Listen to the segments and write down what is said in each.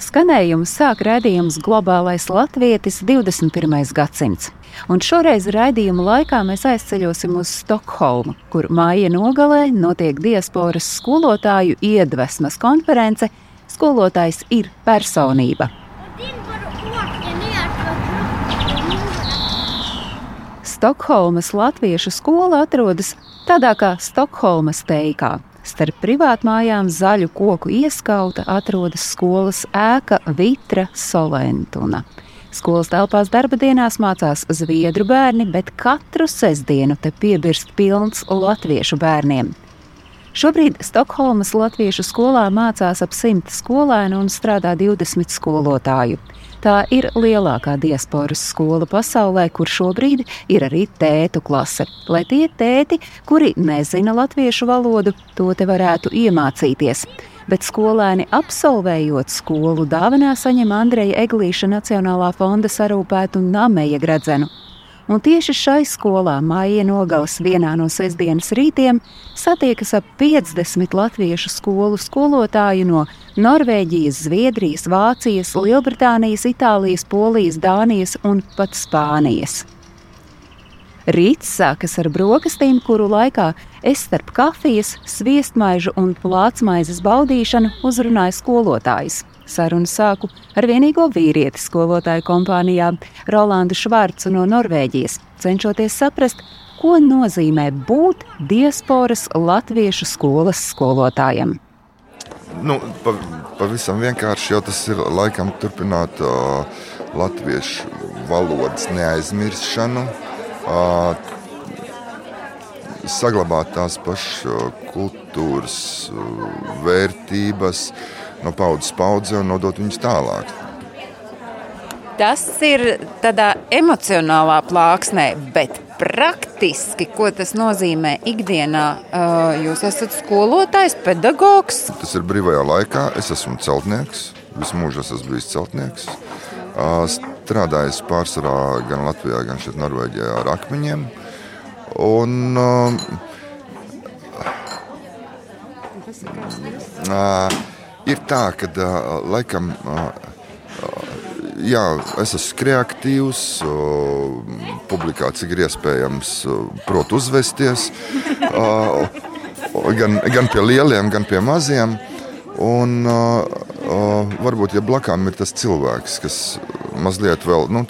Skanējumu sāk raidījums Globālais Latvijas 21. gadsimts. Un šoreiz raidījuma laikā mēs aizceļosim uz Stokholmu, kur māja nogalē notiek diasporas skolotāju iedvesmas konference Skolotājs ir personība. Stokholmas Latviešu skola atrodas tādā kā Stokholmas teikā Starp privātmājām zaļu koku ieskauta atrodas skolas ēka Vitra Solentuna. Skolas telpās darba dienās mācās zviedru bērni, bet katru sestdienu te piebirst pilns latviešu bērniem. Šobrīd Stokholmas Latviešu skolā mācās ap simt skolēnu un strādā 20 skolotāju. Tā ir lielākā diasporas skola pasaulē, kur šobrīd ir arī tētu klase. Lai tie tēti, kuri nezina latviešu valodu, to te varētu iemācīties. Bet skolēni absolvējot skolu dāvanā saņem Andreja Eglīša Nacionālā fonda sarūpētu nameja gredzenu un tieši šai skolā māja nogals vienā no sestdienas rītiem satiekas ap 50 latviešu skolu skolotāju no Norvēģijas, Zviedrijas, Vācijas, Lielbritānijas, Itālijas, Polijas, Dānijas un pat Spānijas. Rīts sākas ar brokastīm, kuru laikā es starp kafijas, sviestmaižu un plātsmaizes baudīšanu uzrunāju skolotājus. Sarunu sāku ar vienīgo vīrieti skolotāju kompānijā, Rolandu Švarcu no Norvēģijas, cenšoties saprast, ko nozīmē būt diasporas latviešu skolas skolotājam. Nu, pa, pavisam vienkārši jau tas ir laikam turpināt uh, latviešu valodas neaizmiršanu saglabāt tās pašas kultūras vērtības no paudzes paudzē un nodot viņus tālāk. Tas ir tādā emocionālā plāksnē, bet praktiski, ko tas nozīmē ikdienā? Jūs esat skolotājs, pedagogs. Tas ir brīvajā laikā. Es esmu celtnieks. Visu mūžu esmu bijis celtnieks strādājis pārsvarā gan Latvijā, gan šeit Norvēģijā ar akmeņiem. Un, uh, ir tā, ka uh, laikam uh, jā, es esmu kreatīvs, uh, publikā cik ir iespējams, uh, prot uzvesties. Uh, gan, gan pie lieliem, gan pie maziem. Un, uh, uh, varbūt, ja blakām ir tas cilvēks, kas mazliet vēl nu,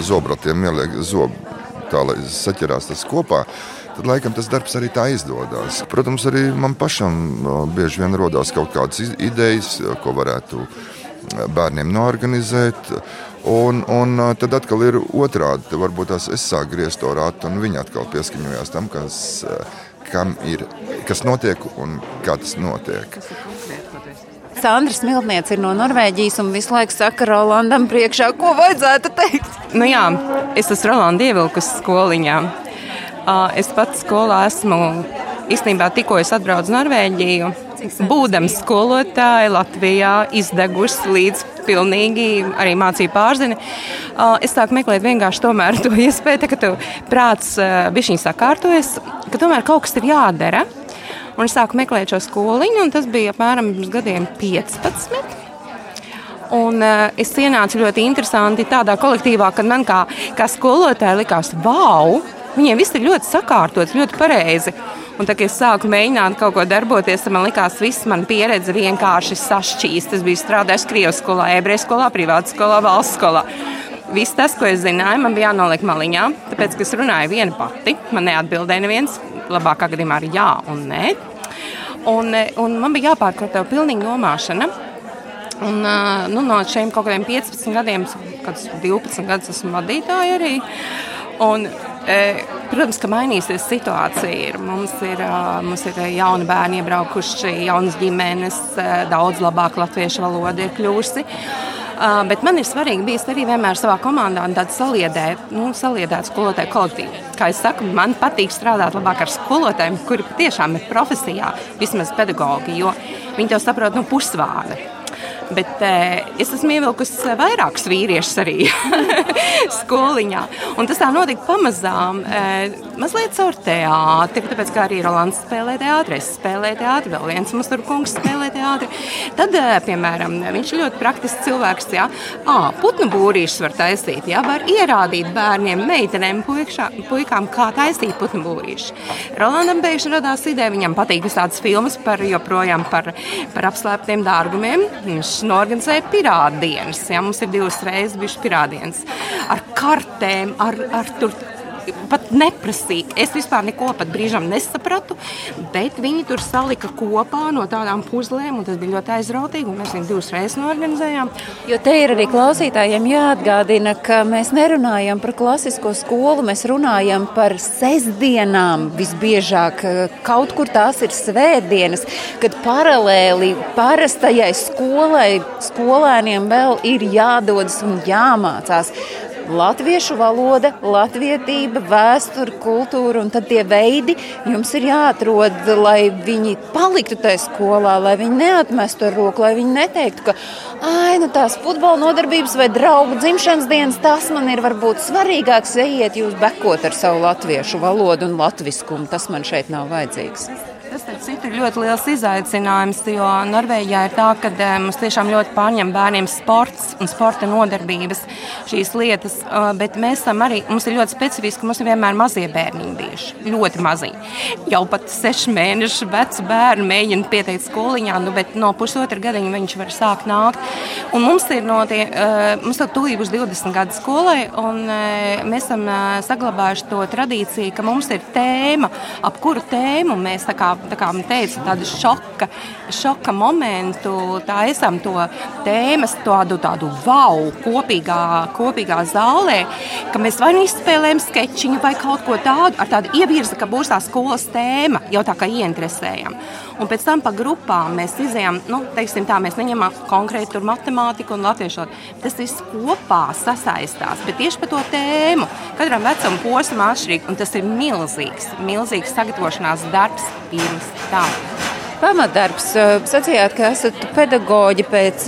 zobratiem ieliek zobu, tā lai saķerās tas kopā. Tad laikam tas darbs arī tā izdodas. Protams, arī man pašam bieži vien radās kaut kādas idejas, ko varētu bērniem norganizēt. Un, un tad atkal ir otrādi. Varbūt tās es sāku griezt to rātu, un viņi atkal pieskaņojās tam, kas, kam ir, kas notiek un kā tas notiek. Sandra Smiltniece ir no Norvēģijas un visu laiku saka Rolandam priekšā, ko vajadzētu teikt. Nu jā, es esmu Rolanda ievilkus skoliņā. Es pats skolā esmu īstenībā tikko atbraucu uz Norvēģiju. Būdams skolotāja Latvijā, izdegusi līdz pilnīgi arī mācību pārzini. Es sāku meklēt vienkārši to iespēju, ka tu prāts bija sakārtojies, ka tomēr kaut kas ir jādara. Un es sāku meklēt šo skoliņu, un tas bija apmēram pirms gadiem 15. Un, uh, es ienācu ļoti interesanti tādā kolektīvā, kad man kā, kā skolotāja likās, wow, viņiem viss ir ļoti sakārtots, ļoti pareizi. Un tad, kad es sāku mēģināt kaut ko darboties, man likās, ka viss mana pieredze vienkārši sašķīst. Es biju strādājis Krievijas skolā, ebreju skolā, privātu skolā, valsts skolā. Viss tas, ko es zināju, man bija jānoliek maliņā, tāpēc, ka es runāju viena pati. Man neatbildēja neviens labākā gadījumā ar jā un nē. Un, un man bija jāpārkārto pilnīgi nomāšana. Un, nu, no šiem kaut kādiem 15 gadiem, kad 12 gadus esmu vadītāja arī. Un, protams, ka mainīsies situācija. Ir. Mums, ir, mums ir jauni bērni iebraukuši, jaunas ģimenes, daudz labāk latviešu valoda ir kļuvusi. Bet man ir svarīgi bijis arī vienmēr savā komandā tāda saliedēta, nu, saliedēta skolotāja kolektīva. Kā jau teicu, man patīk strādāt labāk ar skolotājiem, kuri patiešām ir profesijā, vismaz pedagogi, jo viņi to saprot no nu, pusvārda. Bet eh, es esmu ievilkusi vairākus vīriešus arī skoliņā. Un tas tā notika pamazām, eh, mazliet caur teātri. Tāpēc, kā arī Rolands spēlē teātri, es spēlēju teātri, vēl viens mums tur kungs spēlē teātri. Tad, piemēram, viņš ir ļoti praktisks cilvēks. Jā, à, putnu būrīšus var taisīt, jā, var ierādīt bērniem, meitenēm, puikšā, puikām, kā taisīt putnu būrīšus. Rolandam pēkšņi radās ideja, viņam patīk visādas filmas par joprojām par, par apslēptiem dārgumiem. Viņš norganizēja pirātdienas. Ja, mums ir divas reizes bijušas pirātdienas ar kartēm, ar, ar tur pat neprasīgi. Es vispār neko pat brīžam nesapratu, bet viņi tur salika kopā no tādām puzlēm, un tas bija ļoti aizrautīgi. Mēs viņu divas reizes norganizējām. Jo te ir arī klausītājiem jāatgādina, ka mēs nerunājam par klasisko skolu, mēs runājam par sestdienām visbiežāk. Kaut kur tās ir svētdienas, kad paralēli parastajai skolai skolēniem vēl ir jādodas un jāmācās latviešu valoda, latvietība, vēsture, kultūra un tad tie veidi jums ir jāatrod, lai viņi paliktu tajā skolā, lai viņi neatmestu ar roku, lai viņi neteiktu, ka ai, nu tās futbola nodarbības vai draugu dzimšanas dienas, tas man ir varbūt svarīgāks, ejiet jūs bekot ar savu latviešu valodu un latviskumu, tas man šeit nav vajadzīgs. Tas citu, ir ļoti liels izaicinājums, jo Norvēģijā ir tā, ka eh, mums tiešām ļoti pārņem bērniem sports un sporta nodarbības šīs lietas, eh, bet mēs esam arī, mums ir ļoti specifiski, mums ir vienmēr mazie bērniņi bijuši, ļoti mazi. Jau pat sešu mēnešu vecu bērnu mēģina pieteikt skoliņā, nu, bet no pusotra gadiņa viņš var sākt nākt. Un mums ir no tie, eh, mums ir tuvīgi uz 20 gadu skolai, un mēs esam saglabājuši to tradīciju, ka mums ir tēma, ap kuru tēmu mēs tā kā tā kā man teica, tādu šoka, šoka momentu. Tā esam to tēmas, tādu, tādu wow, kopīgā, kopīgā zālē, ka mēs vai nu izspēlējam sketčiņu vai kaut ko tādu, ar tādu ievirzi, ka būs tā skolas tēma, jau tā kā ieinteresējam. Un pēc tam pa grupām mēs izējām, nu, teiksim tā, mēs neņemam konkrēti tur matemātiku un latviešu. Tas viss kopā sasaistās, bet tieši par to tēmu. Katram vecuma posmam atšķirīgi, un tas ir milzīgs, milzīgs sagatavošanās darbs pirms tam pamatdarbs. Sacījāt, ka esat pedagoģi pēc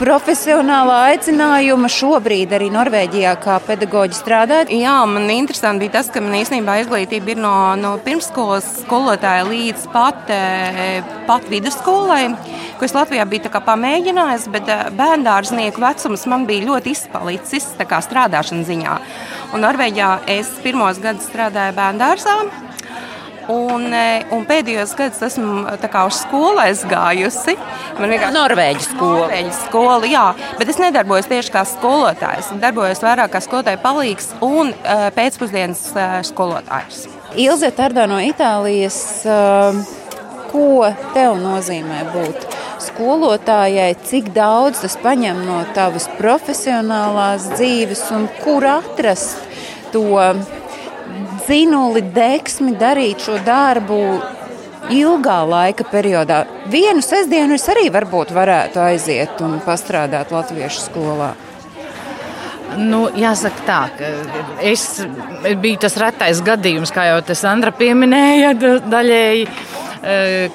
profesionālā aicinājuma. Šobrīd arī Norvēģijā kā pedagoģi strādājat. Jā, man interesanti bija tas, ka man īstenībā izglītība ir no, no pirmsskolas skolotāja līdz pat, pat vidusskolai, ko es Latvijā biju pamēģinājis, bet bērndārznieku vecums man bija ļoti izpalicis strādāšanas ziņā. Un Norvēģijā es pirmos gadus strādāju bērndārzā. Un, e, un pēdējos gados esmu uz skolu aizgājusi. Man vienkārši Norvēģis skola. Norvēģis skola, jā, bet es nedarbojos tieši kā skolotājs. Es darbojos vairāk kā skolotāja palīgs un uh, pēcpusdienas skolotājs. Ilze Tardā no Itālijas, ko tev nozīmē būt? Skolotājai, cik daudz tas paņem no tavas profesionālās dzīves, un kur atrast to dzinuli, deksmi darīt šo darbu ilgā laika periodā. Vienu sestdienu es arī varbūt varētu aiziet un pastrādāt latviešu skolā. Nu, jāsaka, tā, ka es biju tas retais gadījums, kā jau te Sandra pieminēja, daļēji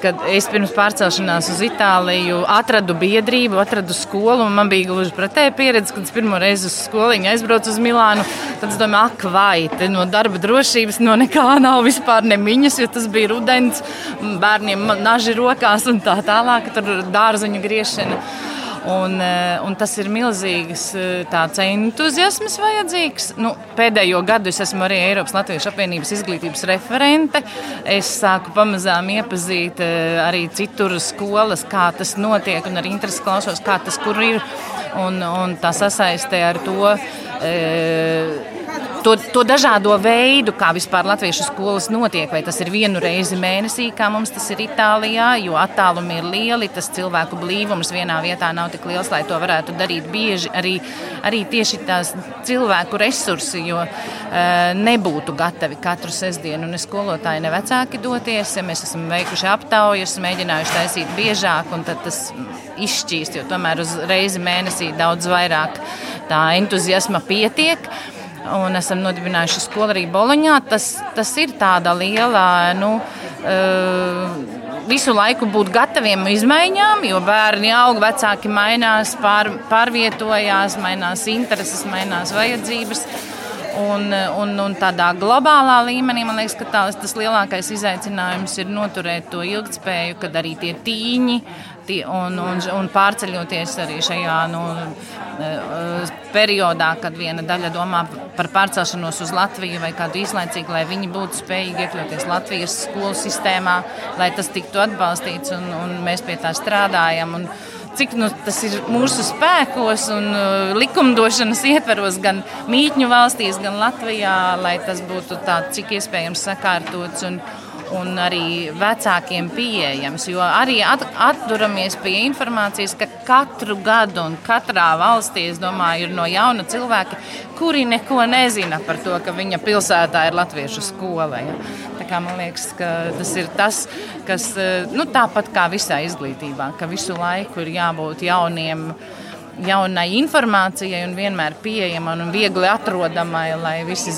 kad es pirms pārcelšanās uz Itāliju atradu biedrību, atradu skolu. Man bija gluži pretēja pieredze, kad es pirmo reizi uz skoliņu aizbraucu uz Milānu. Tad es domāju, ak, vai no darba drošības no nekā nav vispār nemiņas, jo tas bija rudens, bērniem naži rokās un tā tālāk, tur dārziņu griešana. Un, eh, un tas ir milzīgs eh, entuziasms vajadzīgs. Nu, pēdējo gadu es esmu arī Eiropas Latvijas apvienības izglītības referente. Es sāku pamazām iepazīt eh, arī citur skolas, kā tas notiek, un arī interesi klausos, kā tas kur ir. Un, un tā sasaistē ar to to, to dažādo veidu, kā vispār latviešu skolas notiek. Vai tas ir vienu reizi mēnesī, kā mums tas ir Itālijā, jo attālumi ir lieli, tas cilvēku blīvums vienā vietā nav tik liels, lai to varētu darīt bieži. Arī, arī tieši tās cilvēku resursi, jo uh, nebūtu gatavi katru sestdienu ne skolotāji, ne vecāki doties. Ja mēs esam veikuši aptaujas, mēģinājuši taisīt biežāk, un tas izšķīst, jo tomēr uz reizi mēnesī daudz vairāk tā entuziasma pietiek un esam nodibinājuši skolu arī Boloņā. Tas, tas ir tāda liela. Nu, uh, Visu laiku būt gataviem izmaiņām, jo bērni aug, vecāki mainās, pār, pārvietojās, mainās intereses, mainās vajadzības. Un, un, un tādā globālā līmenī man liekas, ka tās, tas lielākais izaicinājums ir noturēt to ilgspēju, kad arī tie tīņi un, un, un pārceļoties arī šajā nu, eh, periodā, kad viena daļa domā par pārcelšanos uz Latviju vai kādu īslaicīgu, lai viņi būtu spējīgi iekļauties Latvijas skolu sistēmā, lai tas tiktu atbalstīts un, un mēs pie tā strādājam. Un, cik nu, tas ir mūsu spēkos un uh, likumdošanas ietveros gan mītņu valstīs, gan Latvijā, lai tas būtu tā, cik iespējams sakārtots. Un, un arī vecākiem pieejams. Jo arī atduramies pie informācijas, ka katru gadu un katrā valstī, es domāju, ir no jauna cilvēki, kuri neko nezina par to, ka viņa pilsētā ir latviešu skola. Ja. Tā kā man liekas, ka tas ir tas, kas nu, tāpat kā visā izglītībā, ka visu laiku ir jābūt jauniem jaunai informācijai un vienmēr pieejamai un viegli atrodamai, lai visi,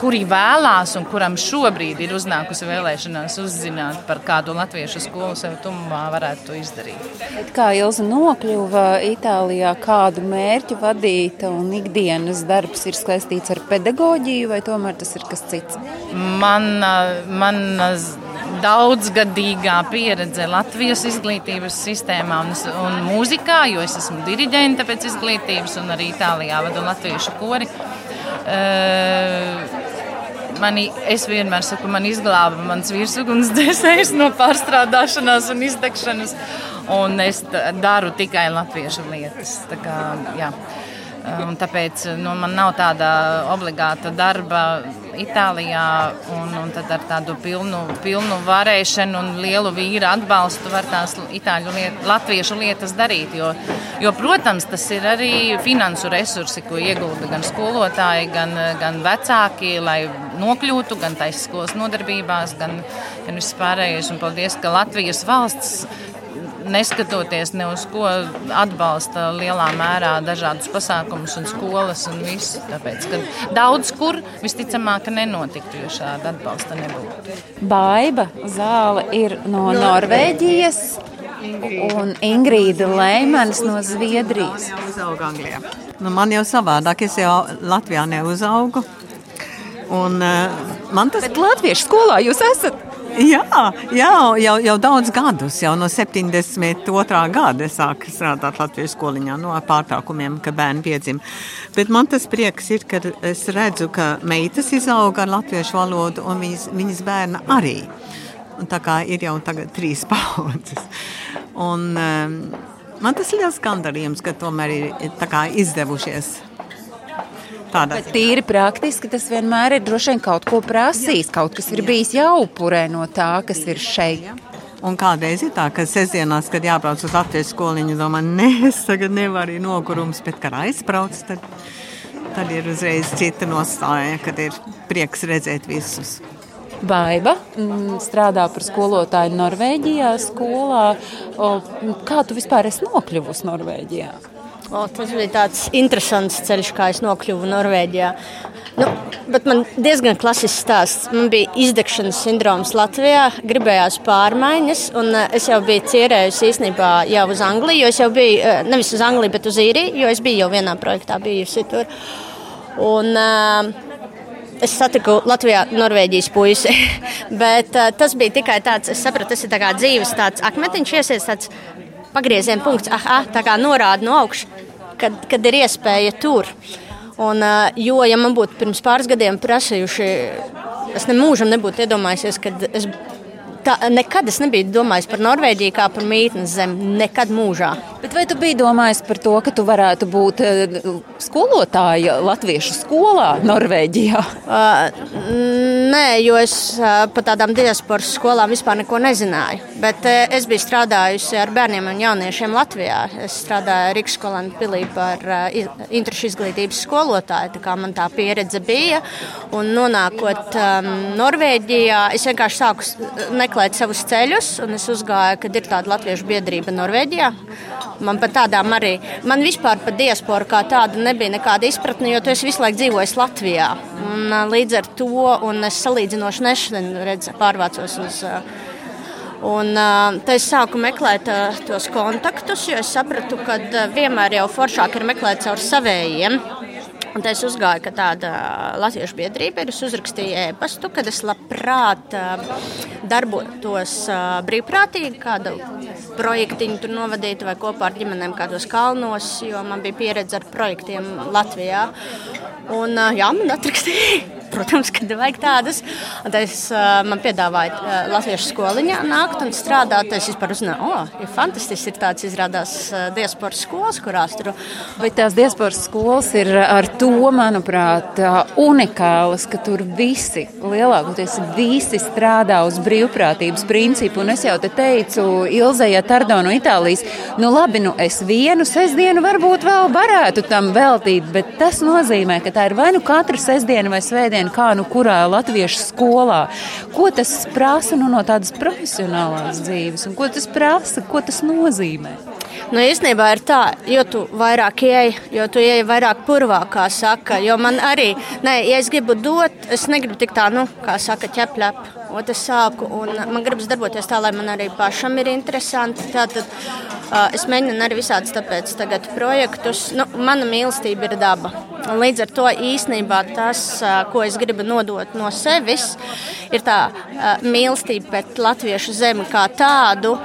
kuri vēlās un kuram šobrīd ir uznākusi vēlēšanās uzzināt par kādu latviešu skolu sev tumumā, varētu to izdarīt. Bet kā Ilza nokļuva Itālijā, kādu mērķu vadīta un ikdienas darbs ir saistīts ar pedagoģiju, vai tomēr tas ir kas cits? Man, man daudzgadīgā pieredze Latvijas izglītības sistēmā un, un mūzikā, jo es esmu diriģente pēc izglītības un arī Itālijā vadu latviešu kori. Uh, mani, es vienmēr saku, man izglāba mans virsugunsdzēsējs no pārstrādāšanās un izdegšanas, un es daru tikai latviešu lietas. Tā kā, jā. Un tāpēc nu, man nav tāda obligāta darba Itālijā, un, un tad ar tādu pilnu, pilnu varēšanu un lielu vīra atbalstu var tās itāļu liet, latviešu lietas darīt. Jo, jo, protams, tas ir arī finansu resursi, ko iegulda gan skolotāji, gan, gan vecāki, lai nokļūtu gan taisas skolas nodarbībās, gan, gan viss pārējais. Un paldies, ka Latvijas valsts neskatoties ne uz ko atbalsta lielā mērā dažādus pasākumus un skolas un visu. Tāpēc, ka daudz kur visticamāk nenotiktu, jo šāda atbalsta nebūtu. Baiba zāle ir no Norvēģijas. Un Ingrīda Lēmanis no Zviedrijas. Nu, man jau savādāk, es jau Latvijā neuzaugu. Un, uh, man tas ir Latviešu skolā. Jūs esat Jā, jā jau, jau daudz gadus, jau no 72. gada sāku strādāt Latvijas skoliņā, no pārtraukumiem, ka bērni piedzima. Bet man tas prieks ir, ka es redzu, ka meitas izauga ar latviešu valodu un viņas, viņas bērna arī. Un tā kā ir jau tagad trīs paudzes. Un, um, man tas ir liels gandarījums, ka tomēr ir izdevušies Tādā. Bet tīri praktiski tas vienmēr ir droši vien kaut ko prasījis, kaut kas ir bijis jāupurē no tā, kas ir šeit. Un kādreiz ir tā, ka sestdienās, kad jābrauc uz Latvijas skoliņu, domā, nē, es tagad nevaru nogurums, bet, kad aizbrauc, tad, tad ir uzreiz cita nostāja, kad ir prieks redzēt visus. Baiba mm, strādā par skolotāju Norvēģijā skolā. Kā tu vispār esi nokļuvusi Norvēģijā? O, tas bija tāds interesants ceļš, kā es nokļuvu Norvēģijā. Nu, bet man diezgan klasisks stāsts. Man bija izdegšanas sindroms Latvijā, gribējās pārmaiņas, un uh, es jau biju cerējusi īstenībā jau uz Angliju. Es jau biju uh, nevis uz Angliju, bet uz Īriju, jo es biju jau vienā projektā bijusi tur. Un, uh, Es satiku Latvijā Norvēģijas puisi, bet uh, tas bija tikai tāds, es sapratu, tas ir tā kā dzīves tāds akmetiņš iesies, tāds pagrieziena punkts, ah, tā kā norāda no augšas, kad, kad ir iespēja tur. Un, jo, ja man būtu pirms pāris gadiem prasījuši, es ne mūžam nebūtu iedomājies, ka es tā, nekad es nebiju domājis par Norvēģiju kā par mītnes zemi. Nekad mūžā. Bet vai tu biji domājis par to, ka tu varētu būt eh, skolotāja latviešu skolā Norvēģijā? Uh, nē, jo es uh, par tādām diasporas skolām vispār neko nezināju. Bet uh, es biju strādājusi ar bērniem un jauniešiem Latvijā. Es strādāju Rīgas skolā pilī par uh, interešu izglītības skolotāju. Tā kā man tā pieredze bija. Un nonākot um, Norvēģijā, es vienkārši sāku meklēt savus ceļus, un es uzgāju, kad ir tāda latviešu biedrība Norvēģijā. Man pat tādām arī, man vispār par diasporu kā tādu nebija nekāda izpratne, jo tu esi visu laiku dzīvojis Latvijā. Un, līdz ar to, un es salīdzinoši nesen pārvācos uz. Un, tad es sāku meklēt tos kontaktus, jo es sapratu, ka vienmēr jau foršāk ir meklēt caur savējiem. Un tad es uzgāju, ka tāda latviešu biedrība ir. Es uzrakstīju e-pastu, kad es labprāt darbotos brīvprātīgi, kādu projektiņu tur novadītu vai kopā ar ģimenēm kādos kalnos, jo man bija pieredze ar projektiem Latvijā. Un, jā, man atrakstīja protams, kad vajag tādas. Un es, man piedāvāja Latviešu skoliņā nākt un strādāt. Es vispār uzzināju, o, oh, ir fantastiski, ir tāds izrādās diasporas skolas, kurās tur. Bet tās diasporas skolas ir ar to, manuprāt, unikālas, ka tur visi, lielākoties visi strādā uz brīvprātības principu. Un es jau te teicu Ilzajai Tardo no Itālijas, nu labi, nu es vienu sestdienu varbūt vēl varētu tam veltīt, bet tas nozīmē, ka tā ir vai nu katra sestdiena vai svētdiena svētdienu, kā nu kurā latviešu skolā. Ko tas prasa nu, no tādas profesionālās dzīves, un ko tas prasa, ko tas nozīmē? Nu, īstenībā ir tā, jo tu vairāk ieej, jo tu ieej vairāk purvā, kā saka. Jo man arī, nē, ja es gribu dot, es negribu tik tā, nu, kā saka, ķeplep. Sāku, un man gribas darboties tā, lai man arī pašam ir interesanti. Tātad uh, es mēģinu arī visādus tāpēc tagad projektus. Nu, mana mīlestība ir daba. Un līdz ar to īstenībā tas, uh, ko es gribu nodot no sevis, ir tā uh, mīlestība pret latviešu zemi kā tādu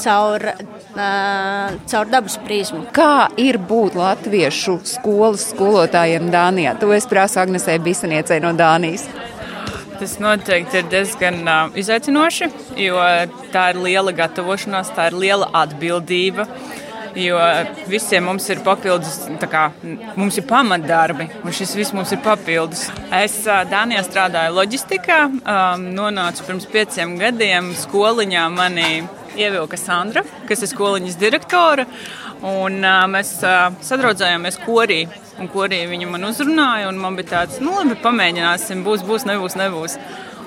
caur caur dabas prizmu. Kā ir būt latviešu skolas skolotājiem Dānijā? To es prasu Agnesē Bisaniecei no Dānijas. Tas noteikti ir diezgan uh, izaicinoši, jo tā ir liela gatavošanās, tā ir liela atbildība. Jo visiem mums ir papildus, kā, mums ir pamatdarbi, un šis viss mums ir papildus. Es uh, Dānijā strādāju loģistikā, um, nonācu pirms pieciem gadiem skoliņā manī ievilka Sandra, kas ir skoliņas direktore. Un, uh, mēs uh, sadraudzējāmies korī, un korī viņa man uzrunāja. Man bija tāds, nu, labi, pamēģināsim, būs, būs, nebūs, nebūs.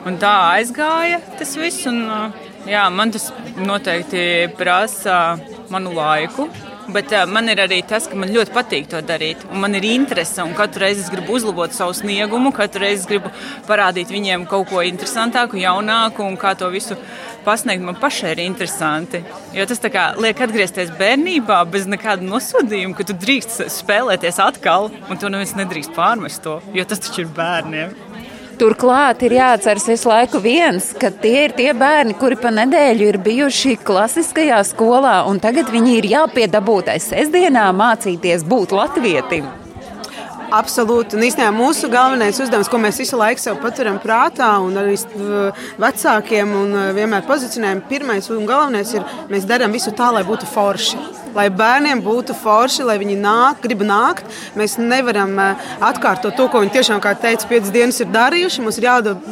Un tā aizgāja tas viss. Un, uh, jā, man tas noteikti prasa manu laiku. Bet uh, man ir arī tas, ka man ļoti patīk to darīt. Man ir interese, un katru reizi es gribu uzlabot savu sniegumu, katru reizi es gribu parādīt viņiem kaut ko interesantāku, jaunāku, un kā to visu pasniegt man pašai ir interesanti. Jo tas kā, liek atgriezties bērnībā bez nekāda nosodījuma, ka tu drīkst spēlēties atkal, un tu neviens nedrīkst pārmest to, jo tas taču ir bērniem. Turklāt ir jāatceras visu laiku viens, ka tie ir tie bērni, kuri pa nedēļu ir bijuši klasiskajā skolā, un tagad viņi ir jāpiedabūtai sestdienā mācīties būt latvietim. Absolūti. Un īstenībā mūsu galvenais uzdevums, ko mēs visu laiku sev paturam prātā, un arī vecākiem un vienmēr pozicionējam, pirmais un galvenais ir, mēs darām visu tā, lai būtu forši. Lai bērniem būtu forši, lai viņi nāk, grib nākt. Mēs nevaram atkārtot to, ko viņi tiešām, kā teica, piecas dienas ir darījuši. Mums ir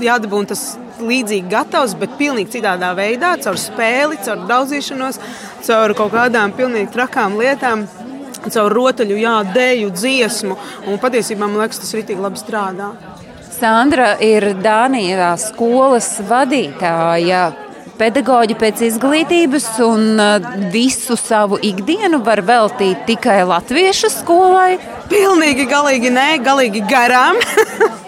jādabūna tas līdzīgi gatavs, bet pilnīgi citādā veidā, caur spēli, caur daudzīšanos, caur kaut kādām pilnīgi trakām lietām caur rotaļu, jā, dēļu, dziesmu. Un patiesībā man liekas, tas arī labi strādā. Sandra ir Dānijā skolas vadītāja. Pedagoģi pēc izglītības un uh, visu savu ikdienu var veltīt tikai latviešu skolai. Pilnīgi, galīgi nē, galīgi garām.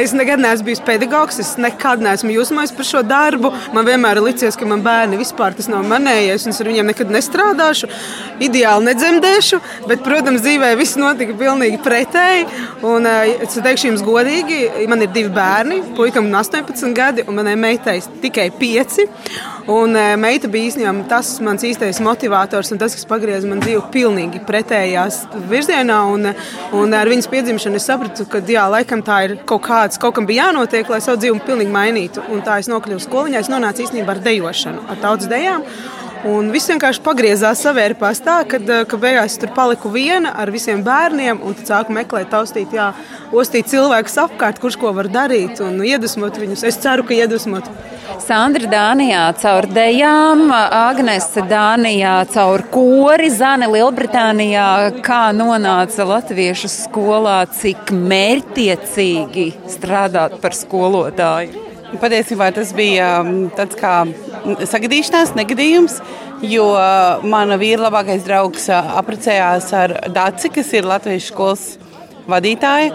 Es nekad neesmu bijis pedagogs, es nekad neesmu jūsmojis par šo darbu. Man vienmēr ir licies, ka man bērni vispār tas nav manējais, un es ar viņiem nekad nestrādāšu. Ideāli nedzemdēšu, bet, protams, dzīvē viss notika pilnīgi pretēji. Un, eh, es teikšu jums godīgi, man ir divi bērni, puikam 18 gadi, un manai meitai tikai 5. Un uh, meita bija īstenībā tas mans īstais motivators un tas, kas pagrieza man dzīvi pilnīgi pretējās virzienā. Un, un ar viņas piedzimšanu es sapratu, ka jā, laikam tā ir kaut kāds, kaut kam bija jānotiek, lai savu dzīvi pilnīgi mainītu. Un tā es nokļuvu skoliņā, es nonācu īstenībā ar dejošanu, ar tautas dejām. Un viss vienkārši pagriezās savērpās tā, ka, eh, ka beigās tur paliku viena ar visiem bērniem, tad sāku meklēt, taustīt, jā, ostīt cilvēkus apkārt, kurš ko var darīt un iedvesmot viņus. Es ceru, ka iedvesmot. Sandra Dānijā caur dejām, Agnese Dānijā caur kori, Zane Lielbritānijā, kā nonāca latviešu skolā, cik mērtiecīgi strādāt par skolotāju. Patiesībā tas bija um, tāds kā sagadīšanās, negadījums, jo mana vīra labākais draugs uh, apprecējās ar Dāci, kas ir Latvijas skolas vadītāja.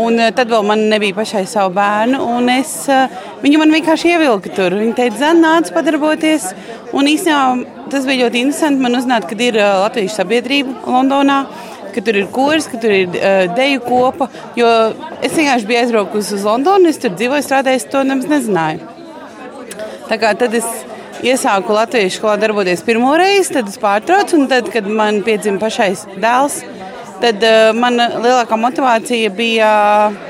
Un uh, tad vēl man nebija pašai savu bērnu, un es, uh, viņa man vienkārši ievilka tur. Viņa teica, Zana, nāc padarboties. Un īstenībā tas bija ļoti interesanti man uzzināt, ka ir Latvijas sabiedrība Londonā ka tur ir kurs, ka tur ir uh, deju kopa. Jo es vienkārši biju aizbraukusi uz Londonu, es tur dzīvoju, strādāju, to nemaz nezināju. Tā kā tad es iesāku Latvijas skolā darboties pirmo reizi, tad es pārtraucu, un tad, kad man piedzima pašais dēls, tad uh, mana lielākā motivācija bija uh,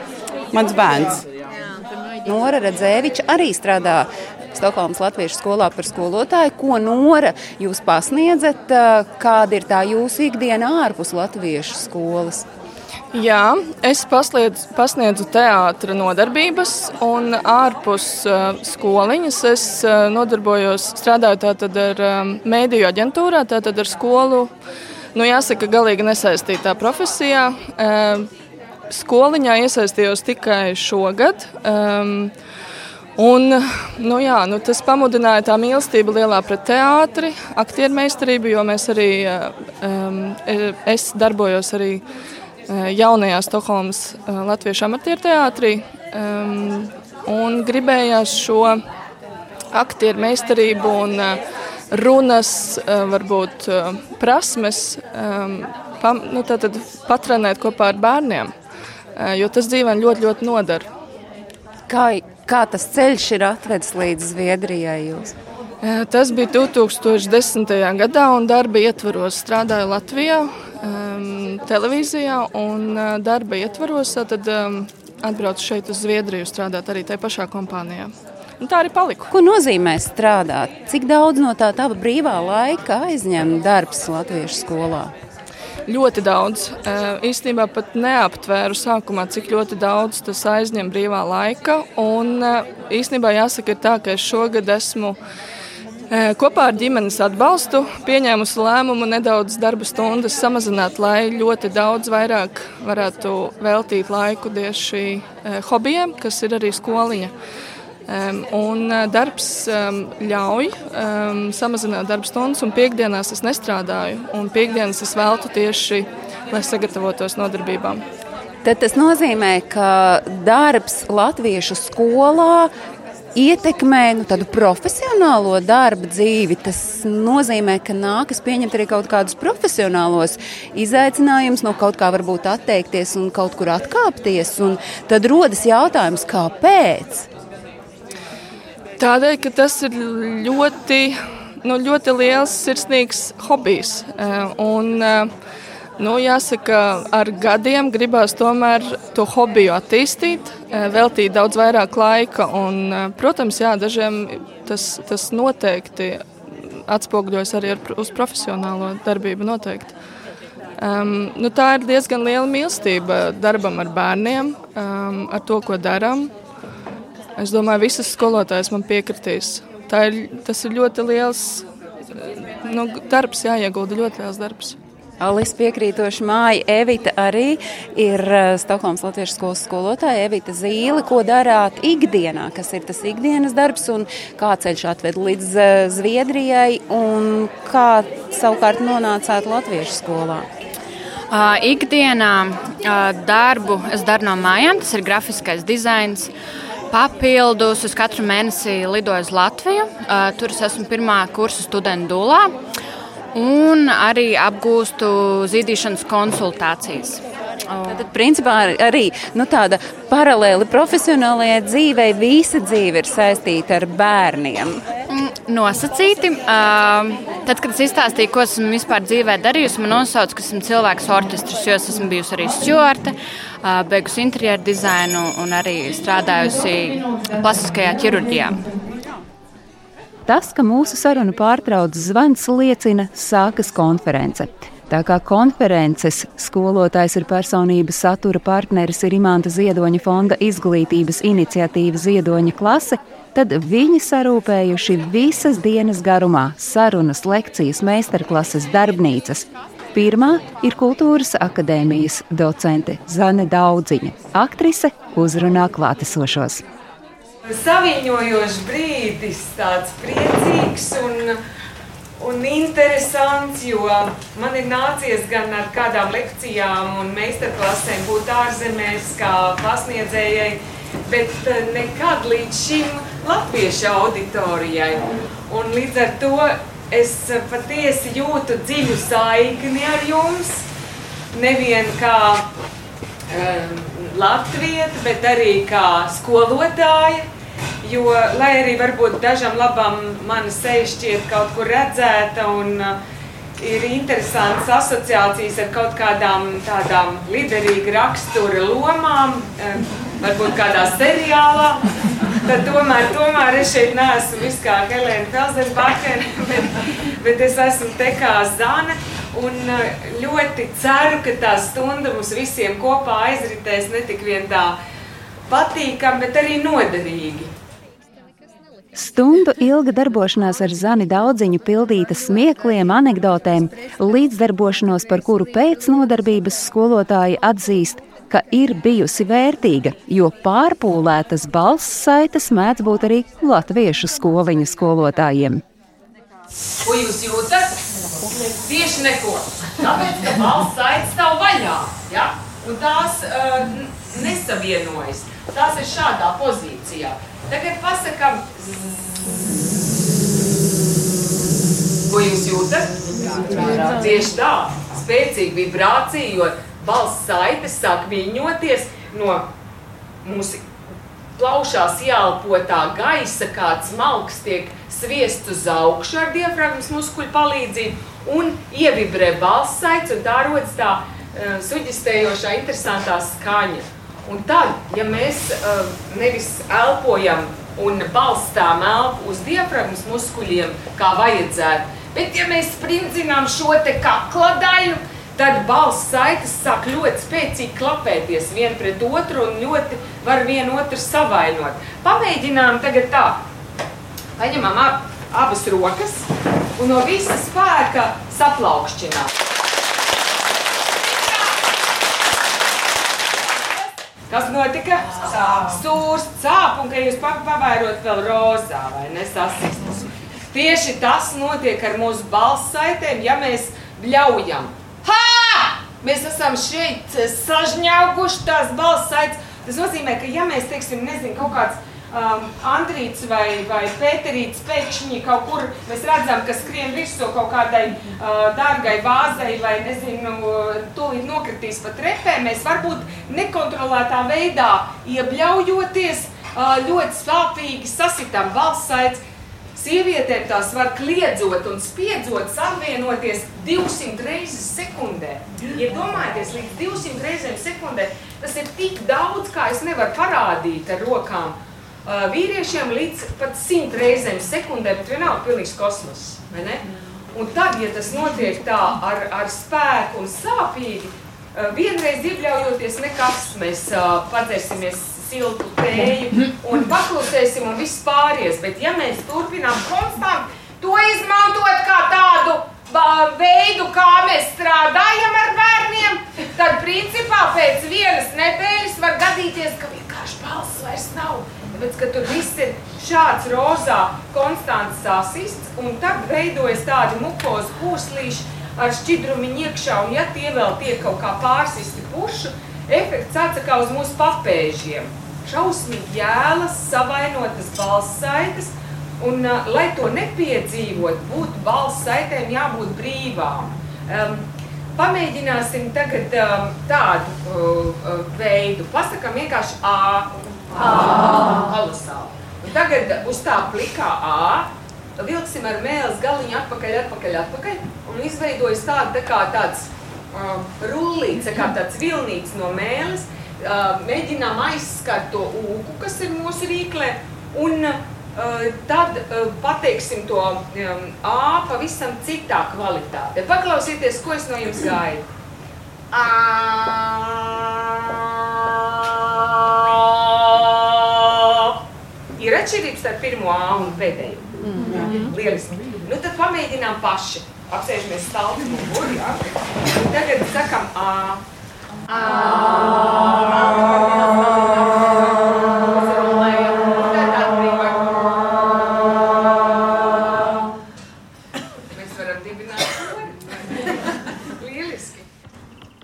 mans bērns. Nora Redzēviča arī strādā Stokholmas Latviešu skolā par skolotāju. Ko Nora jūs pasniedzat, kāda ir tā jūsu ikdiena ārpus Latviešu skolas? Jā, es pasliedz, pasniedzu teātras nodarbības, un ārpus uh, skoliņas es uh, nodarbojos, strādāju tātad ar um, mēdīju aģentūrā, tātad ar skolu. Nu, jāsaka, galīgi nesaistītā profesijā. Uh, skoliņā iesaistījos tikai šogad. Um, Un, nu jā, nu tas pamudināja tā mīlestība lielā pret teātri, aktieru meistarību, jo mēs arī, um, es darbojos arī jaunajā Stokholmas Latviešu amatieru teātrī. Um, un gribējās šo aktieru meistarību un runas, varbūt prasmes um, pam, nu, patrenēt kopā ar bērniem, jo tas dzīvēm ļoti, ļoti nodara. Kā Kā tas ceļš ir atvedis līdz Zviedrijai? Jūs? Tas bija 2010. gadā, un darba ietvaros strādāju Latvijā, um, televīzijā. Un darba ietvaros tad um, atbraucu šeit uz Zviedriju strādāt arī tajā pašā kompānijā. Un tā arī paliku. Ko nozīmē strādāt? Cik daudz no tā tava brīvā laika aizņem darbs Latviešu skolā? Ļoti daudz. Īstenībā pat neaptvēru sākumā, cik ļoti daudz tas aizņem brīvā laika. Un īstenībā jāsaka, tā, ka es šogad esmu kopā ar ģimenes atbalstu pieņēmusi lēmumu nedaudz darba stundas samazināt, lai ļoti daudz vairāk varētu veltīt laiku tieši hobijiem, kas ir arī skoliņa. Un darbs ļauj samazināt darba stundas, un piekdienās es nestrādāju. Un piekdienas es veltu tieši, lai sagatavotos nodarbībām. Tad tas nozīmē, ka darbs Latviešu skolā ietekmē nu, tādu profesionālo darba dzīvi. Tas nozīmē, ka nākas pieņemt arī kaut kādus profesionālos izaicinājumus, no kaut kā varbūt atteikties un kaut kur atkāpties. Un tad rodas jautājums, kāpēc? Tādēļ, ka tas ir ļoti, nu, ļoti liels sirsnīgs hobijs. Eh, un, eh, nu, jāsaka, ar gadiem gribās tomēr to hobiju attīstīt, eh, veltīt daudz vairāk laika. Un, protams, jā, dažiem tas, tas noteikti atspoguļojas arī ar, uz profesionālo darbību. Noteikti. Um, nu, tā ir diezgan liela mīlestība darbam ar bērniem, um, ar to, ko darām. Es domāju, visas skolotājas man piekritīs. Ir, tas ir ļoti liels nu, darbs, jāiegulda ļoti liels darbs. Alis piekrītoši māja. Evita arī ir eh, Stokholmas Latviešu skolas skolotāja. Evita Zīle, ko darāt ikdienā, kas ir tas ikdienas darbs un kā ceļš atved līdz eh, Zviedrijai un kā savukārt nonācāt Latviešu skolā? Uh, ikdienā uh, darbu es daru no mājām, tas ir grafiskais dizains. Uh, Papildus uz katru mēnesi lidoju uz Latviju. Tur es esmu pirmā kursa studenta dūlā un arī apgūstu zīdīšanas konsultācijas. Tad, principā, arī nu, tāda paralēli profesionālajai dzīvei, visa dzīve ir saistīta ar bērniem. Mm, nosacīti. Tad, kad es izstāstīju, ko esmu vispār dzīvē darījusi, man nosauca, ka esmu cilvēks orķestris, jo es esmu bijusi arī stjorte, uh, beigusi interjeru dizainu un arī strādājusi plastiskajā ķirurģijā. Tas, ka mūsu sarunu pārtrauc zvans, liecina, sākas konference. Tā kā konferences skolotājs ir personības satura partneris ir Imanta Ziedoņa fonda izglītības iniciatīva Ziedoņa klase, tad viņi sarūpējuši visas dienas garumā sarunas, lekcijas, meistarklases, darbnīcas. Pirmā ir kultūras akadēmijas docente Zane Daudziņa. Aktrise uzrunā klātesošos. Saviņojošs brīdis, tāds priecīgs un, un interesants, jo man ir nācies gan ar kādām lekcijām un meistarklasēm būt ārzemēs kā pasniedzējai, bet eh, nekad līdz šim latviešu auditorijai. Un līdz ar to es patiesi jūtu dziļu saikni ar jums, nevien kā um, latvieta, bet arī kā skolotāja. Jo, lai arī varbūt dažam labam mana seja šķiet kaut kur redzēta un uh, ir interesantas asociācijas ar kaut kādām tādām liderīga rakstura lomām, um, varbūt kādā seriālā, tad tomēr, tomēr es šeit neesmu viss kā Helēna Felsenbachena, bet, bet es esmu te kā Zana. Un uh, ļoti ceru, ka tā stunda mums visiem kopā aizritēs ne tik vien tā patīkami, bet arī noderīgi. Stundu ilga darbošanās ar Zani daudziņu pildīta smiekliem, anekdotēm, līdzdarbošanos, par kuru pēc nodarbības skolotāji atzīst, ka ir bijusi vērtīga, jo pārpūlētas balss saites mēdz būt arī latviešu skoliņu skolotājiem. Ko jūs jūtat? Tieši neko. Tāpēc, ka balss saites stāv vaļā, ja? un tās uh, nesavienojas. Tās ir šādā pozīcijā. Tagad pasakām, ko jūs jūtat? Tieši tā, spēcīga vibrācija, jo balss saites sāk viļņoties no mūsu plaušās ielpotā gaisa, kāds malks tiek sviests uz augšu ar diafragmas muskuļu palīdzību un ievibrē balss saites, un tā rodas tā uh, suģistējošā interesantā skaņa. Un tad, ja mēs uh, nevis elpojam un balstām elpu uz diafragmas muskuļiem, kā vajadzētu, bet ja mēs sprirdzinām šo te kakla daļu, tad balss saites sāk ļoti spēcīgi klapēties vien pret otru un ļoti var vienu otru savainot. Pamēģinām tagad tā. Paņemam ab, abas rokas un no visa spēka saplaukšķinām. Kas notika? Sūrs, sāp, un ka jūs pavairot vēl rozā, vai ne sasistas. Tieši tas notiek ar mūsu balss saitēm, ja mēs bļaujam. Ha! Mēs esam šeit sažņauguši tās balss saites. Tas nozīmē, ka ja mēs, teiksim, nezinu, kaut kāds um, Andrīts vai, vai Pēterīts pēkšņi kaut kur mēs redzam, ka skrien virsū kaut kādai uh, dārgai vāzei vai, nezinu, tūlīt nokritīs pa trepē, mēs varbūt nekontrolētā veidā iebļaujoties uh, ļoti sāpīgi sasitam valstsaites. Sievietēm tās var kliedzot un spiedzot savienoties 200 reizes sekundē. Iedomājieties, ja līdz 200 reizēm sekundē tas ir tik daudz, kā es nevaru parādīt ar rokām vīriešiem līdz pat simt reizēm sekundē, bet vienalga pilnīgs kosmos. Un tad, ja tas notiek tā ar, ar spēku un sāpīgi, vienreiz iebļaujoties nekas, mēs padzersimies siltu tēju un paklusēsim un viss pāries. Bet ja mēs turpinām konstant to izmantot kā tādu veidu, kā mēs strādājam ar bērniem, tad principā pēc vienas nedēļas var gadīties, ka vienkārši balss vairs nav tāpēc, ka tur viss ir šāds rozā konstants sasists, un tad veidojas tādi mukozi pūslīši ar šķidrumiņu iekšā, un ja tie vēl tiek kaut kā pārsisti pušu, efekts atsakā uz mūsu papēžiem. Šausmīgi jēlas, savainotas balss saites, un, uh, lai to nepiedzīvot, būtu balss saitēm jābūt brīvām. Um, Pamēģināsim tagad um, tādu uh, veidu. Pasakām vienkārši A, Kolosāli. Un tagad uz tā plikā A vilksim ar mēles galiņu atpakaļ, atpakaļ, atpakaļ. Un izveidojas tāda tā kā tāds uh, rullīts, tā kā tāds vilnīts no mēles. Uh, mēģinām aizskart to ūku, kas ir mūsu rīklē. Un uh, tad uh, pateiksim to um, A pavisam citā kvalitātē. Paklausieties, ko es no jums gaidu. Ir atšķirības starp pirmo A un pēdējo. Mm -hmm. Lieliski. Nu, tad pamēģinām paši. Apsēžamies stāvokli mugurī. Ja? Un tagad sakam A. A. Mēs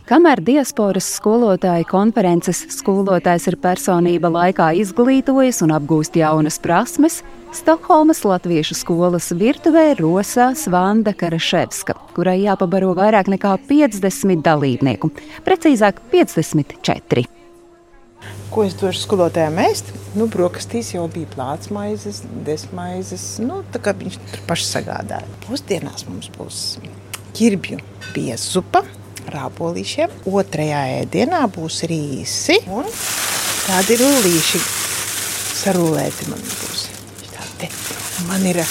Kamēr diasporas skolotāja konferences skolotājs ir personība laikā izglītojas un apgūst jaunas prasmes, Stokholmas Latviešu skolas virtuvē rosās Vanda Karaševska, kurai jāpabaro vairāk nekā 50 dalībnieku, precīzāk 54. Ko es došu skolotājiem ēst? Nu, brokastīs jau bija plāts maizes, desmaizes. Nu, tā kā viņš tur paši sagādāja. Pusdienās mums būs ķirbju biezupa rāpolišiem. Otrajā ēdienā būs rīsi un tādi rullīši sarulēti man būs. Tādi. Man ir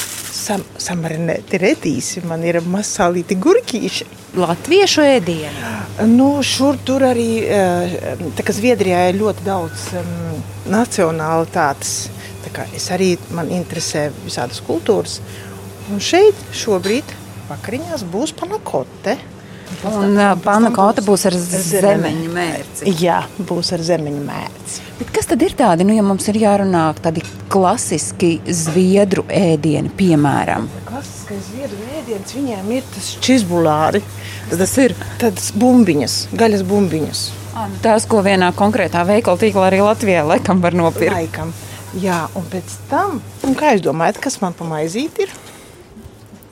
sam, samarinēti redīsi, man ir masālīti gurkīši. Latviešu ēdienu? Nu, šur tur arī, eh, tā kā Zviedrijā ir ļoti daudz um, nacionālitātes. Tā kā es arī man interesē visādas kultūras. Un šeit šobrīd vakariņās būs panakote. Un pana kota būs ar zemeņu mērci. Jā, būs ar zemeņu mērci. Bet kas tad ir tādi, nu, ja mums ir jārunā tādi klasiski zviedru ēdieni, piemēram? Klasiskais zviedru ēdiens viņiem ir tas čizbulāri. Tas ir tādas bumbiņas, gaļas bumbiņas. Tās, ko vienā konkrētā veikala tīklā arī Latvijā laikam var nopirkt. Laikam. Jā, un pēc tam, un kā jūs domājat, kas man pa maizīti ir?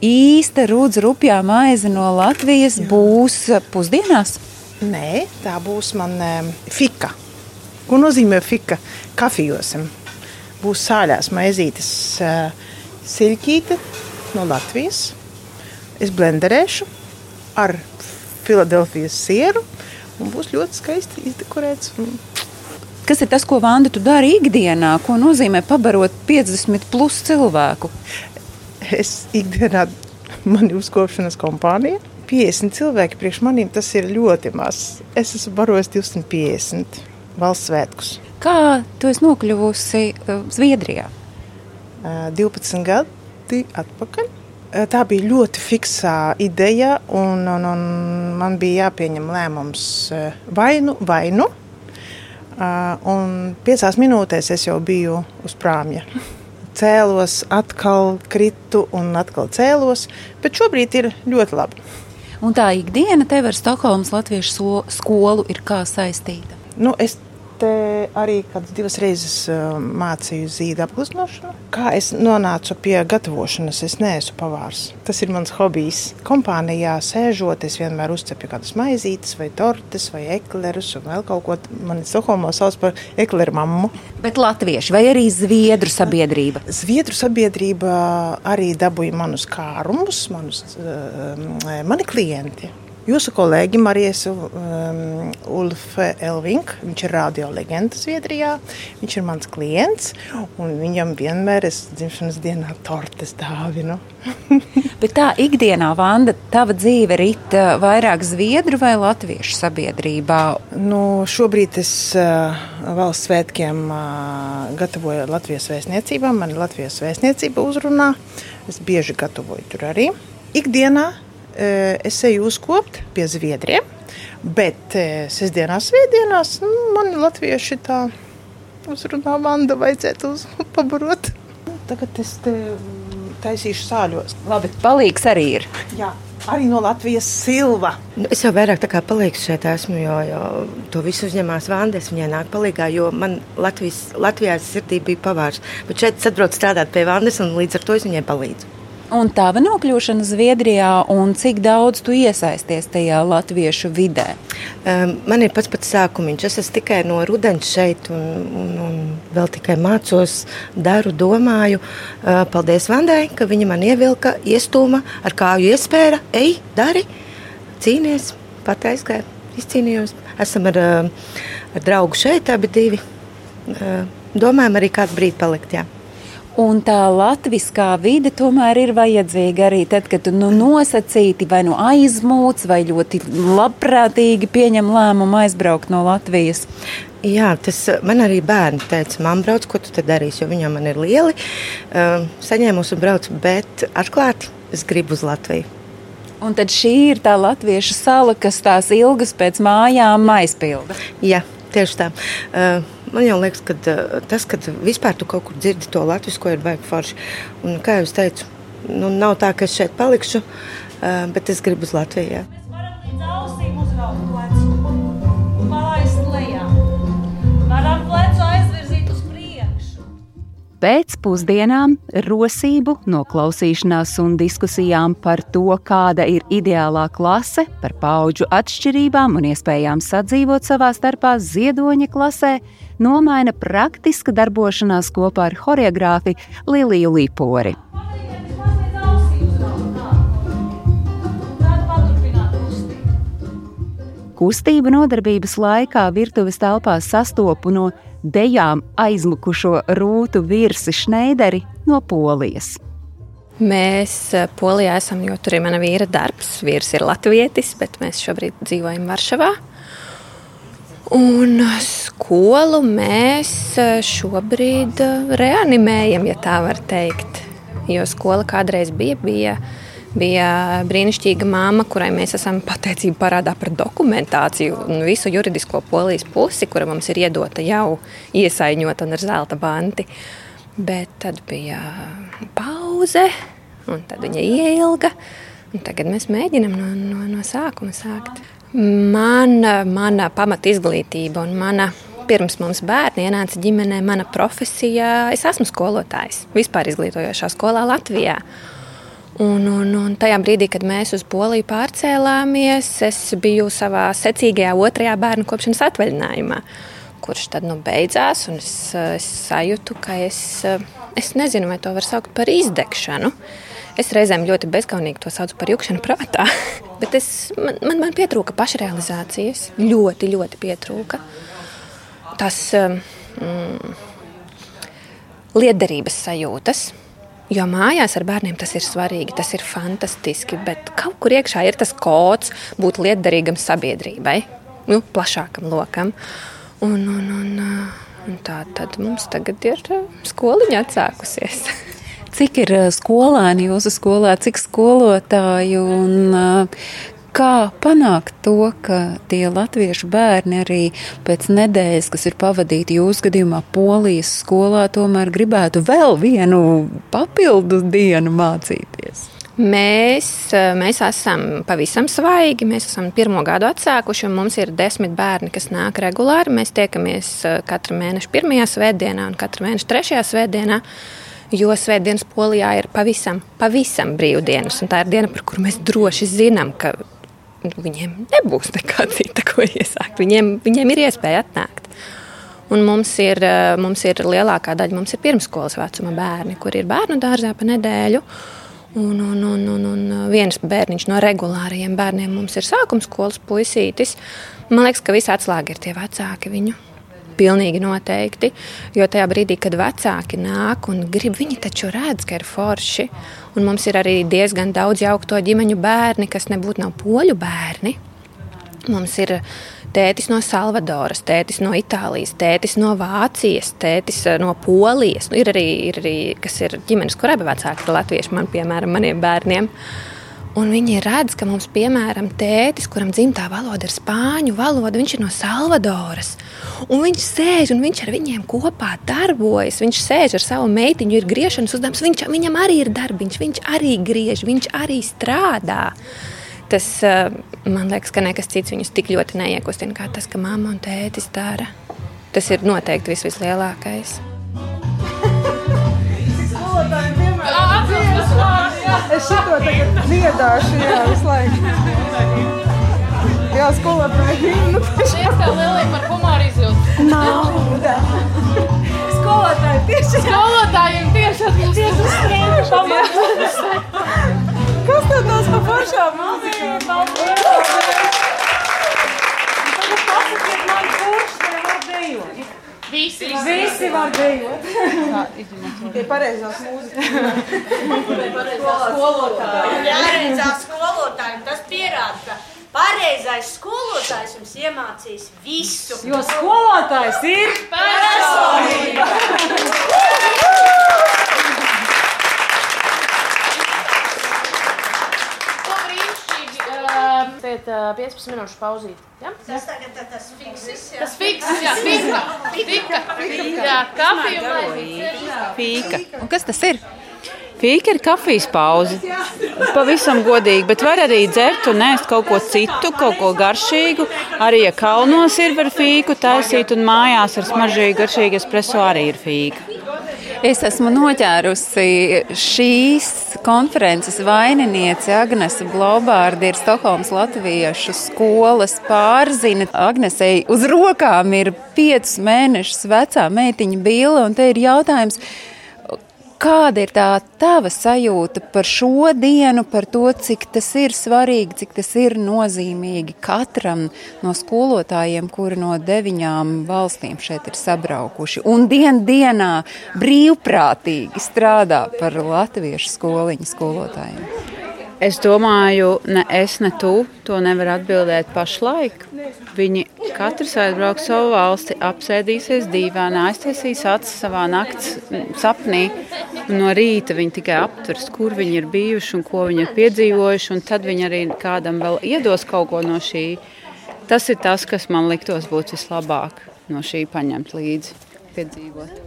Īsta rūdzu rupjā maize no Latvijas Jā. būs pusdienās? Nē, tā būs man um, fika. Ko nozīmē fika? Kafijosam. Būs sāļās maizītes uh, siļķīte no Latvijas. Es blenderēšu ar Filadelfijas sieru un būs ļoti skaisti izdekorēts. Kas ir tas, ko Vanda tu dari ikdienā? Ko nozīmē pabarot 50 plus cilvēku? Es ikdienā man ir uzkopšanas kompānija. 50 cilvēki priekš maniem tas ir ļoti maz. Es esmu barojis 250 valsts svētkus. Kā tu esi nokļuvusi uh, Zviedrijā? Uh, 12 gadi atpakaļ. Uh, tā bija ļoti fiksā ideja, un, un, un man bija jāpieņem lēmums uh, vai nu, vai nu. Uh, un piecās minūtēs es jau biju uz prāmja. Cēlos, atkal kritu un atkal cēlos, bet šobrīd ir ļoti labi. Un tā ikdiena tev ar Stokholmas Latviešu so, skolu ir kā saistīta? Nu, es arī kādas divas reizes uh, mācīju zīda apgleznošanu. Kā es nonācu pie gatavošanas, es neesmu pavārs. Tas ir mans hobijs. Kompānijā sēžot, es vienmēr uzcepu kādas maizītes, vai tortes, vai eklerus, un vēl kaut ko. Man Stokholmā sauc par ekleru mammu. Bet latvieši vai arī zviedru sabiedrība? Zviedru sabiedrība arī dabūja manus kārumus, manus, uh, mani klienti. Jūsu kolēģi Marijas um, Ulfe Elvink, viņš ir radio leģenda Zviedrijā. Viņš ir mans klients, un viņam vienmēr es dzimšanas dienā tortes dāvinu. Bet tā ikdienā, Vanda, tava dzīve rit vairāk Zviedru vai Latviešu sabiedrībā? Nu, šobrīd es uh, valsts svētkiem uh, gatavoju Latvijas vēstniecībām. Man Latvijas vēstniecība uzrunā. Es bieži gatavoju tur arī. Ikdienā es eju uzkopt pie zviedriem, bet sestdienās, svētdienās nu, man latvieši tā uzrunā Vanda vajadzētu uz pabarot. Tagad es te taisīšu sāļos. Labi, palīgs arī ir. Jā. Arī no Latvijas silva. Nu, es jau vairāk tā kā palīgs šeit esmu, jo, jo to visu uzņemās Vandes. Viņai nāk palīgā, jo man Latvijas, Latvijā sirdī bija pavārs. Bet šeit es atbraucu strādāt pie Vandes un līdz ar to es viņai palīdzu. Un tava nokļūšana Zviedrijā, un cik daudz tu iesaisties tajā latviešu vidē? Um, man ir pats pats sākumiņš. Es esmu tikai no rudens šeit, un, un, un vēl tikai mācos, daru, domāju. Uh, paldies Vandai, ka viņa man ievilka, iestūma, ar kāju iespēra. Ej, dari, cīnies, pat aizgāju, izcīnījos. Esam ar, ar draugu šeit, abi divi. Uh, domājam arī kādu brīdi palikt. Jā. Un tā latviskā vide tomēr ir vajadzīga arī tad, kad nu, nosacīti vai nu aizmūts, vai ļoti labprātīgi pieņem lēmumu aizbraukt no Latvijas. Jā, tas man arī bērni teica, man brauc, ko tu te darīsi, jo viņam ir lieli. Uh, saņēmusi un braucu, bet atklāti es gribu uz Latviju. Un tad šī ir tā latviešu sala, kas tās ilgas pēc mājām aizpilda. Jā, tieši tā. Uh, Man jau liekas, ka uh, tas, ka vispār tu kaut kur dzirdi to latviešu, ko ir baigi forši. Un, kā jau teicu, nu, nav tā, ka es šeit palikšu, uh, bet es gribu uz Latviju. Jā. Pēc pusdienām rosību, noklausīšanās un diskusijām par to, kāda ir ideālā klase, par paudžu atšķirībām un iespējām sadzīvot savā starpā ziedoņa klasē, nomaina praktiska darbošanās kopā ar choreogrāfi Liliju Līpori. Kustību nodarbības laikā virtuves telpās sastopu no dejām aizmukušo rūtu virsi Šneideri no Polijas. Mēs eh, Polijā esam, jo tur ir mana vīra darbs. Vīrs ir latvietis, bet mēs šobrīd dzīvojam Varšavā. Un skolu mēs eh, šobrīd eh, reanimējam, ja tā var teikt. Jo skola kādreiz bija, bija bija brīnišķīga māma, kurai mēs esam pateicību parādā par dokumentāciju un visu juridisko polijas pusi, kura mums ir iedota jau iesaiņot un ar zelta banti. Bet tad bija pauze, un tad viņa ielga. Tagad mēs mēģinām no, no, no sākuma sākt. Mana, mana pamat izglītība un mana pirms mums bērni ienāca ģimenē, mana profesija. Es esmu skolotājs vispār izglītojošā skolā Latvijā. Un, un, un tajā brīdī, kad mēs uz Poliju pārcēlāmies, es biju savā secīgajā otrajā bērnu kopšanas atvaļinājumā, kurš tad nu, beidzās. Es, es sajūtu, ka es, es nezinu, vai to var saukt par izdegšanu. Es reizēm ļoti bezskaunīgi to saucu par jukšanu prātā, bet es, man, man, man pietrūka pašrealizācijas. Ļoti, ļoti pietrūka. Tas mm, liederības sajūtas Jo mājās ar bērniem tas ir svarīgi, tas ir fantastiski, bet kaut kur iekšā ir tas kods būt lietderīgam sabiedrībai, nu, plašākam lokam. Un, un, un, un tā tad mums tagad ir uh, skoliņa atsākusies. Cik ir uh, skolēni jūsu skolā, cik skolotāju un uh, Kā panākt to, ka tie latviešu bērni arī pēc nedēļas, kas ir pavadīti jūsu gadījumā Polijas skolā, tomēr gribētu vēl vienu papildu dienu mācīties? Mēs, mēs esam pavisam svaigi. Mēs esam pirmo gadu atsākuši, un mums ir desmit bērni, kas nāk regulāri. Mēs tiekamies katru mēnešu pirmajā svētdienā un katru mēnešu trešajā svētdienā. Jo svētdienas polijā ir pavisam, pavisam brīvdienas. Tā ir diena, par kuru mēs droši zinām, ka viņiem nebūs nekā cita, ko iesākt. Viņiem, viņiem ir iespēja atnākt. Un mums ir, eh, mums ir lielākā daļa, mums ir pirmskolas vecuma bērni, kur ir bērnu dārzā pa nedēļu. Un, un, un, un, un viens bērniņš no regulārajiem bērniem mums ir sākuma skolas puisītis. Man liekas, ka visi atslēgi ir tie vecāki viņu. Pilnīgi noteikti. Jo tajā brīdī, kad vecāki nāk un grib, viņi taču redz, ka ir forši. Un mums ir arī diezgan daudz jaukto ģimeņu bērni, kas nebūtu nav poļu bērni. Mums ir tētis no Salvadoras, tētis no Itālijas, tētis no Vācijas, tētis eh, no Polijas. Nu, ir, arī, ir arī, kas ir ģimenes, kur abi vecāki ir latvieši, man, piemēram, maniem bērniem. Uh, Un viņi redz, ka mums, piemēram, tētis, kuram dzimtā valoda ir spāņu valoda, viņš ir no Salvadoras. Un viņš sēž un viņš ar viņiem kopā darbojas. Viņš sēž ar savu meitiņu, ir griešanas uzdevums. Viņš, viņam arī ir darbiņš, viņš arī griež, viņš arī strādā. Tas eh, man liekas, ka nekas cits viņus tik ļoti neiekustina kā tas, ka mamma un tētis dara. Tas ir noteikti vis vislielākais. Skolotājiem vienmēr ir Es šito tagad dziedāšu, jā, visu laiku. Jā, skolotāji himnu. Šies tev Lilija par humoru izjūtu. Nauda. Skolotāji tieši. Skolotājiem tieši atbilst uz strēku pamatu. Kas tad tās pa pašām mūzikām? Paldies! Tagad pasakiet man, kurš te var dejot? Visi, Visi var dejot. Tie pareizās mūzikas. Skolotāji. Jāreizās skolotājiem tas pierāda, ka pareizais skolotājs jums iemācīs visu. Jo skolotājs ir personība. Tagad uh, 15 minūšu pauzīt. Ja? Tas tagad ir tas fiksis. jā. Tas fiksis, jā, fika. Fika. Jā, kafija un maizītes. Fīka. Un kas tas ir? Fīka ir kafijas pauze. Pavisam godīgi, bet var arī dzert un ēst kaut ko citu, kaut ko garšīgu. Arī, ja kalnos ir var fīku taisīt, un mājās ar smaržīgu, garšīgu espreso arī ir fīka. Es esmu noķērusi šīs konferences vaininieci Agnese Blobārdi, ir Stokholmas Latviešu skolas pārzina. Agnesei uz rokām ir piecus mēnešus vecā meitiņa Bīla, un te ir jautājums, Kāda ir tā tava sajūta par šo dienu, par to, cik tas ir svarīgi, cik tas ir nozīmīgi katram no skolotājiem, kuri no deviņām valstīm šeit ir sabraukuši un dien dienā brīvprātīgi strādā par latviešu skoliņu skolotājiem? Es domāju, ne es, ne tu to nevar atbildēt pašlaik. Viņi katrs aizbrauks savu valsti, apsēdīsies dīvainā, aiztaisīs acis savā nakts sapnī. Un no rīta viņi tikai aptvers, kur viņi ir bijuši un ko viņi ir piedzīvojuši. Tad viņi arī kādam vēl iedos kaut ko no šī. Tas ir tas, kas man liktos būt vislabāk no šī paņemt līdzi, piedzīvot.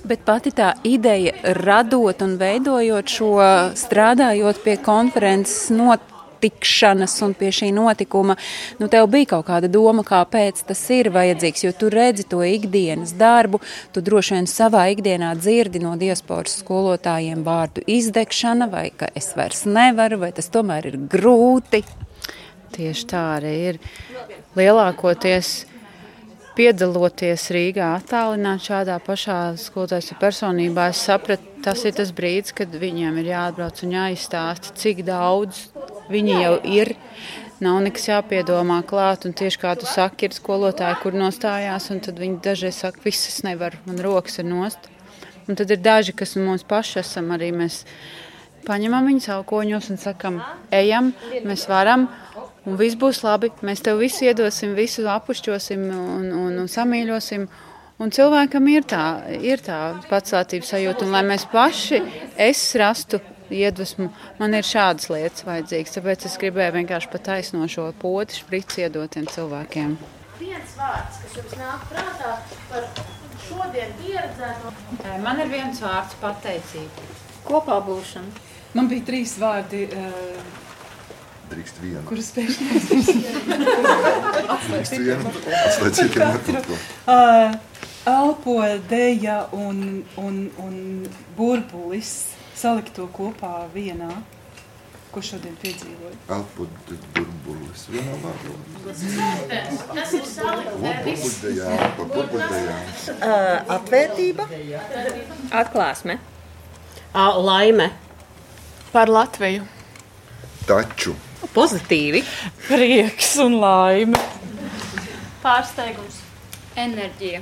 Bet pati tā ideja, radot un veidojot šo, strādājot pie konferences notikšanas un pie šī notikuma, nu, tev bija kaut kāda doma, kāpēc tas ir vajadzīgs. Jo tu redzi to ikdienas darbu, tu droši vien savā ikdienā dzirdi no diasporas skolotājiem vārdu izdegšana, vai ka es vairs nevaru, vai tas tomēr ir grūti. Tieši tā arī ir. Lielākoties piedaloties Rīgā, attālināt šādā pašā skolotājas personībā, es sapratu, tas ir tas brīdis, kad viņiem ir jāatbrauc un jāizstāsta, cik daudz viņi jau ir. Nav nekas jāpiedomā klāt, un tieši kā tu saki, ir skolotāji, kur nostājās, un tad viņi dažreiz saka, viss es nevaru, man rokas ir nost. Un tad ir daži, kas mums paši esam arī mēs paņemam viņus aukoņos un sakam, ejam, mēs varam, un viss būs labi. Mēs tev visu iedosim, visu apušķosim un, un, un samīļosim. Un cilvēkam ir tā, ir tā pacēlības sajūta, un lai mēs paši rastu iedvesmu, man ir šādas lietas vajadzīgas. Tāpēc es gribēju vienkārši pataisno šo poti šprici iedotiem cilvēkiem. Viens vārds, kas jums nāk prātā par šodien pieredzēto. Man ir viens vārds pateicība. Kopā būšana. Man bija trīs vārdi. Uh, Drīkst vienu. Kurus spēļu Drīkst vienu. Nekur. Uh, elpo, deja un, un, un burbulis salikt to kopā vienā. Ko šodien piedzīvoju? Elpo, burbulis vienā vārdā. Tas ir. Uh, atvērtība, Atklāsme. laime, Par Latviju. Taču. Pozitīvi. Prieks un laime. Pārsteigums. Enerģija.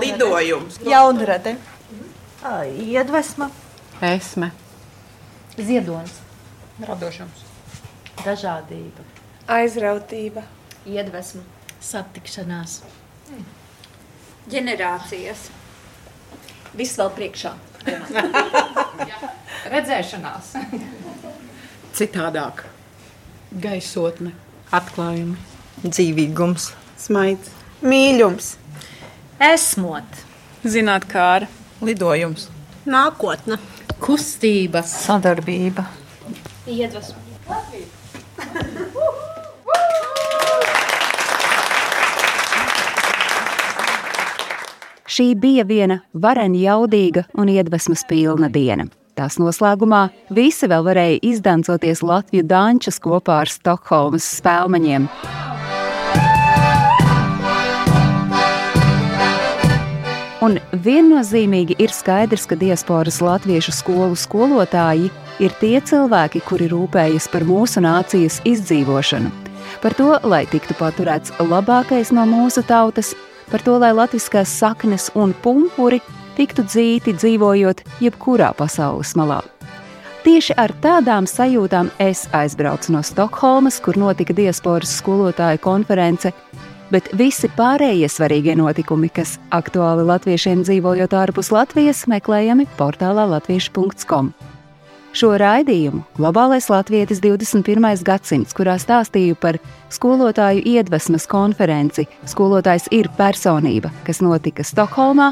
lidojums, Jaunrade. iedvesma, Esme. ziedonis, Radošums. dažādība, Aizrautība. Iedvesma. satikšanās. Ģenerācijas. Viss vēl priekšā. Redzēšanās. Citādāk. Gaisotne. Atklājumi. Dzīvīgums, smaids, mīlums, esmot, Zināt, kā ar lidojums, Nākotne. kustība, sadarbība. Iedvesma. Šī bija viena varena, jaudīga un iedvesmas pilna diena. Tās noslēgumā visi vēl varēja izdancoties Latviju dančas kopā ar Stokholmas spēlmeņiem. Un viennozīmīgi ir skaidrs, ka diasporas latviešu skolu skolotāji ir tie cilvēki, kuri rūpējas par mūsu nācijas izdzīvošanu. Par to, lai tiktu paturēts labākais no mūsu tautas, par to, lai latviskās saknes un pumpuri tiktu dzīti dzīvojot jebkurā pasaules malā. Tieši ar tādām sajūtām es aizbraucu no Stokholmas, kur notika diasporas skolotāju konference, bet visi pārējie svarīgie notikumi, kas aktuāli latviešiem dzīvojot ārpus Latvijas, meklējami portālā latviešu.com. Šo raidījumu Globālais Latvijas 21. gadsimts, kurā stāstīju par skolotāju iedvesmas konferenci Skolotājs ir personība, kas notika Stokholmā,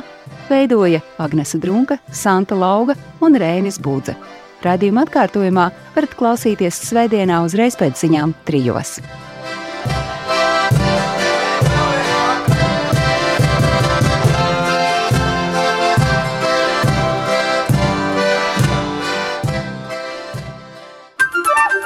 veidoja Agnese Drunka, Santa Lauga un Rēnis Budze. Radījuma atkārtojumā varat klausīties Svētdienā uzreiz pēc ziņām trijos.